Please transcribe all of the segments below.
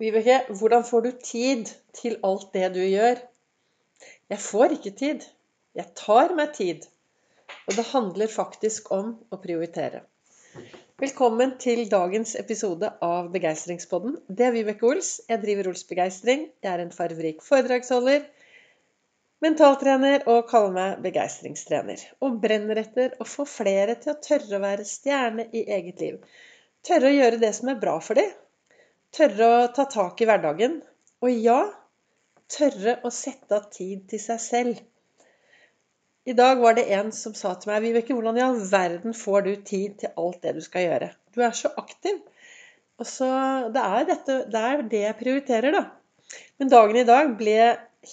Vibeke, hvordan får du tid til alt det du gjør? Jeg får ikke tid. Jeg tar meg tid. Og det handler faktisk om å prioritere. Velkommen til dagens episode av Begeistringspodden. Det er Vibeke Ols. Jeg driver Ols Begeistring. Jeg er en farverik foredragsholder, mentaltrener og kaller meg begeistringstrener. Og brenner etter å få flere til å tørre å være stjerne i eget liv. Tørre å gjøre det som er bra for dem Tørre å ta tak i hverdagen. Og ja, tørre å sette av tid til seg selv. I dag var det en som sa til meg Vibeke, hvordan i all verden får du tid til alt det du skal gjøre? Du er så aktiv. Og så, Det er, dette, det, er det jeg prioriterer, da. Men dagen i dag ble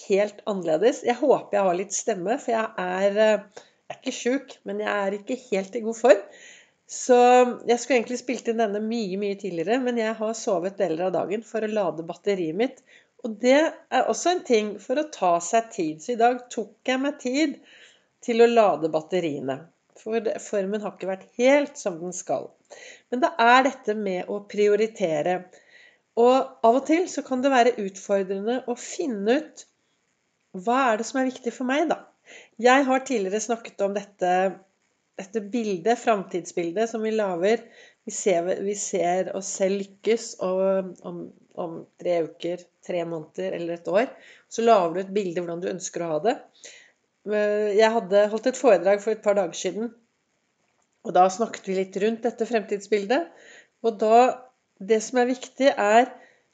helt annerledes. Jeg håper jeg har litt stemme, for jeg er, eh, jeg er ikke sjuk, men jeg er ikke helt i god form. Så jeg skulle egentlig spilt inn denne mye, mye tidligere, men jeg har sovet deler av dagen for å lade batteriet mitt. Og det er også en ting for å ta seg tid. Så i dag tok jeg meg tid til å lade batteriene. For formen har ikke vært helt som den skal. Men det er dette med å prioritere. Og av og til så kan det være utfordrende å finne ut hva er det som er viktig for meg, da. Jeg har tidligere snakket om dette dette bildet, framtidsbildet, som vi lager vi ser, vi ser, oss selv lykkes og om, om, tre uker, tre måneder eller et år. Så lager du et bilde hvordan du ønsker å ha det. Jeg hadde holdt et foredrag for et par dager siden. Og da snakket vi litt rundt dette fremtidsbildet. Og da Det som er viktig, er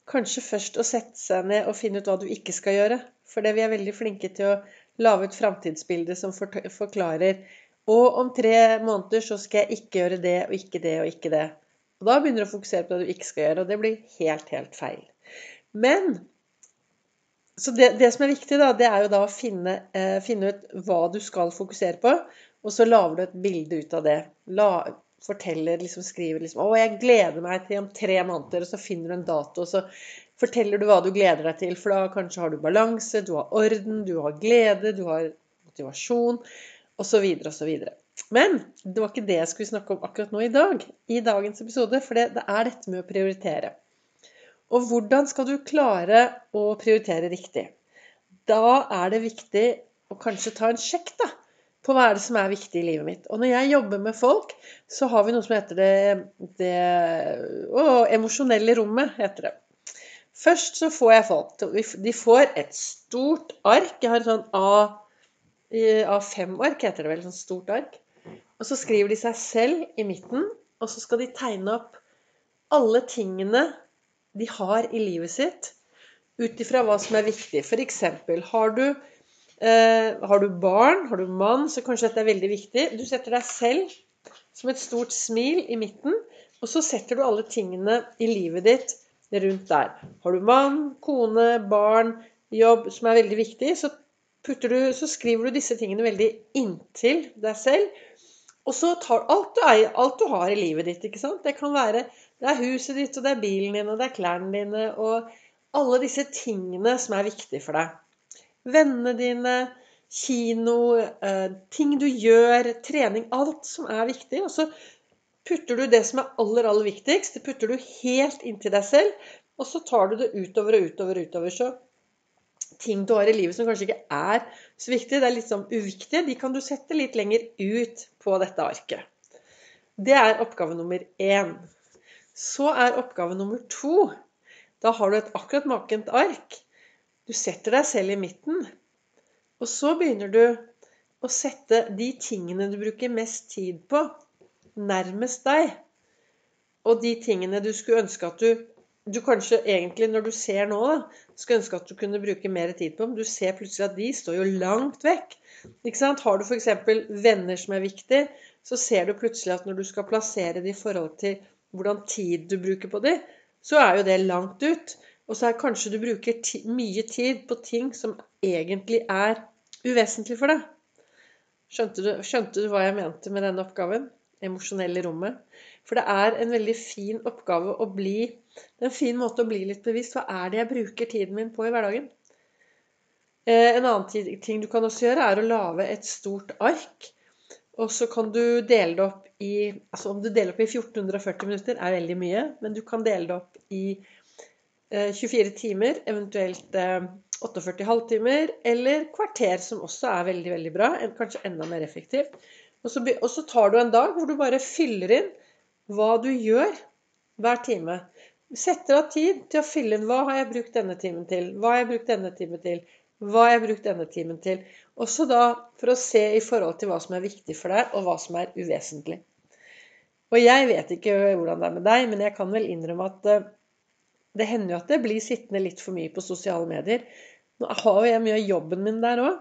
kanskje først å sette seg ned og finne ut hva du ikke skal gjøre. For det vi er veldig flinke til å lage et framtidsbilde som forklarer og om tre måneder så skal jeg ikke gjøre det og ikke det og ikke det. Og da begynner du å fokusere på det du ikke skal gjøre, og det blir helt, helt feil. Men Så det, det som er viktig, da, det er jo da å finne, eh, finne, ut hva du skal fokusere på, og så lager du et bilde ut av det. La, forteller, liksom skriver liksom 'Å, jeg gleder meg til om tre måneder', og så finner du en dato, og så forteller du hva du gleder deg til. For da kanskje har du balanse, du har orden, du har glede, du har motivasjon osv. osv. Men det var ikke det jeg skulle snakke om akkurat nå i dag, i dagens episode. For det, det er dette med å prioritere. Og hvordan skal du klare å prioritere riktig? Da er det viktig å kanskje ta en sjekk da, på hva er det som er viktig i livet mitt. Og når jeg jobber med folk, så har vi noe som heter det, det å, emosjonelle rommet. heter det. Først så får jeg folk De får et stort ark. Jeg har et sånn A av fem ark, heter det vel. Sånn stort ark. Og så skriver de seg selv i midten, og så skal de tegne opp alle tingene de har i livet sitt, ut ifra hva som er viktig. F.eks. Har, eh, har du barn, har du mann, så kanskje dette er veldig viktig. Du setter deg selv som et stort smil i midten, og så setter du alle tingene i livet ditt rundt der. Har du mann, kone, barn, jobb som er veldig viktig, så du, så skriver du disse tingene veldig inntil deg selv. Og så tar alt du, eier, alt du har i livet ditt. ikke sant? Det kan være det er huset ditt, og det er bilen din, og det er klærne dine, og alle disse tingene som er viktige for deg. Vennene dine, kino, eh, ting du gjør, trening Alt som er viktig. Og så putter du det som er aller, aller viktigst, det putter du helt inntil deg selv. Og så tar du det utover og utover og utover. Så ting du har i livet som kanskje ikke er så viktige, det er litt sånn uviktige, de kan du sette litt lenger ut på dette arket. Det er oppgave nummer én. Så er oppgave nummer to Da har du et akkurat makent ark. Du setter deg selv i midten. Og så begynner du å sette de tingene du bruker mest tid på, nærmest deg. Og de tingene du skulle ønske at du du kanskje egentlig, når du ser nå, da, skulle ønske at du kunne bruke mer tid på, dem. du ser plutselig at de står jo langt vekk. Ikke sant? Har du f.eks. venner som er viktige, så ser du plutselig at når du skal plassere det i forhold til hvordan tid du bruker på dem, så er jo det langt ut. Og så er kanskje du bruker mye tid på ting som egentlig er uvesentlig for deg. Skjønte du, skjønte du hva jeg mente med denne oppgaven? Emosjonell i rommet. For det er en veldig fin oppgave å bli Det er en fin måte å bli litt bevisst. Hva er det jeg bruker tiden min på i hverdagen? Eh, en annen ting du kan også gjøre, er å lage et stort ark. Og så kan du dele det opp i altså Om du deler opp i 1440 minutter, er veldig mye. Men du kan dele det opp i 24 timer, eventuelt 48 halvtimer, eller kvarter, som også er veldig, veldig bra. Kanskje enda mer effektivt. Og så, og så tar du en dag hvor du bare fyller inn hva du gjør hver time. Setter av tid til å fylle inn hva har jeg brukt denne timen til, hva har jeg brukt denne timen til, hva har jeg brukt denne timen til. Også da for å se i forhold til hva som er viktig for deg, og hva som er uvesentlig. Og jeg vet ikke hvordan det er med deg, men jeg kan vel innrømme at det hender jo at det blir sittende litt for mye på sosiale medier. Nå har jo jeg mye av jobben min der òg.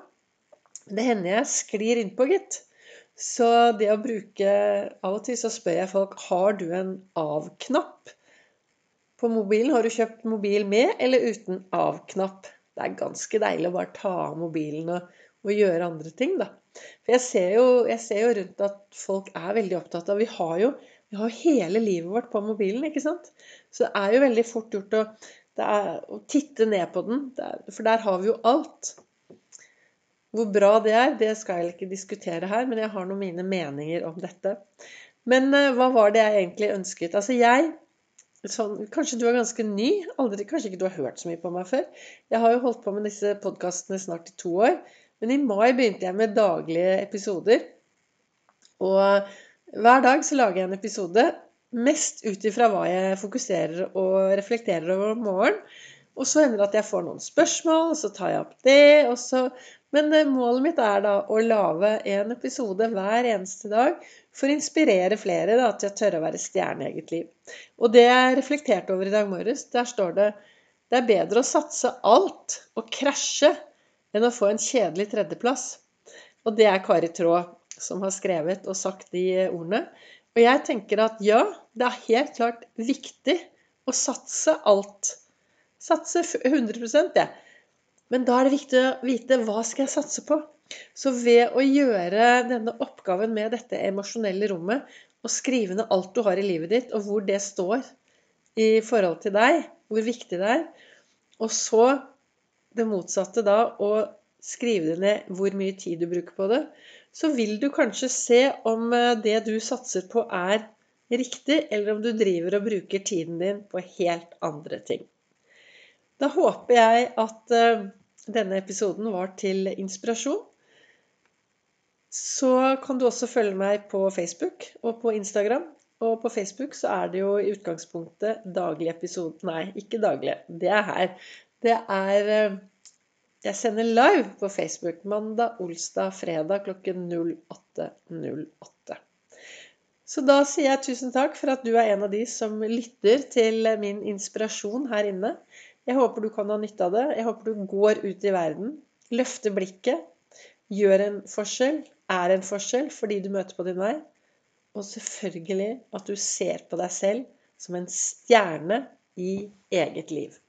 Det hender jeg sklir innpå, gitt. Så det å bruke Av og til så spør jeg folk har du en av-knapp på mobilen. Har du kjøpt mobil med eller uten av-knapp? Det er ganske deilig å bare ta av mobilen og, og gjøre andre ting, da. For jeg ser, jo, jeg ser, jo, rundt at folk er veldig opptatt av Vi har jo vi har hele livet vårt på mobilen, ikke sant? Så det er jo veldig fort gjort å, er, å titte ned på den, for der har vi jo alt. Hvor bra det er, det skal jeg ikke diskutere her, men jeg har noen mine meninger om dette. Men uh, hva var det jeg egentlig ønsket? Altså jeg sånn, Kanskje du er ganske ny? Aldri, kanskje ikke du har hørt så mye på meg før? Jeg har jo holdt på med disse podkastene snart i to år. Men i mai begynte jeg med daglige episoder. Og hver dag så lager jeg en episode mest ut ifra hva jeg fokuserer og reflekterer over om morgenen. Og så hender det at jeg får noen spørsmål, og så tar jeg opp det. Og Så... Men eh, målet mitt er da å lage en episode hver eneste dag for å inspirere flere da, til å tørre å være stjerne i eget liv. Og det jeg reflekterte over i dag morges, der står det det er bedre å satse alt og krasje enn å få en kjedelig tredjeplass. Og det er Kari Traa som har skrevet og sagt de ordene. Og jeg tenker at ja, det er helt klart viktig å satse alt. Satse 100 det. Men da er det viktig å vite hva skal jeg satse på. Så ved å gjøre denne oppgaven med dette emosjonelle rommet, og skrive ned alt du har i livet ditt, og hvor det står i forhold til deg, hvor viktig det er, og så det motsatte da, å skrive det ned hvor mye tid du bruker på det, så vil du kanskje se om eh, det du satser på, er riktig, eller om du driver og bruker tiden din på helt andre ting. Da håper jeg at eh, denne episoden var til inspirasjon. Så kan du også følge meg på Facebook og på Instagram. Og på Facebook så er det jo i utgangspunktet daglig episode Nei, ikke daglig. Det er her. Det er eh, jeg sender live på Facebook mandag, olsdag, fredag klokken 08.08. Så da sier jeg tusen takk for at du er en av de som lytter til min inspirasjon her inne. Jeg håper du kan ha nytte av det. Jeg håper du går ut i verden, løfter blikket, gjør en forskjell, er en forskjell fordi du møter på din vei. Og selvfølgelig at du ser på deg selv som en stjerne i eget liv.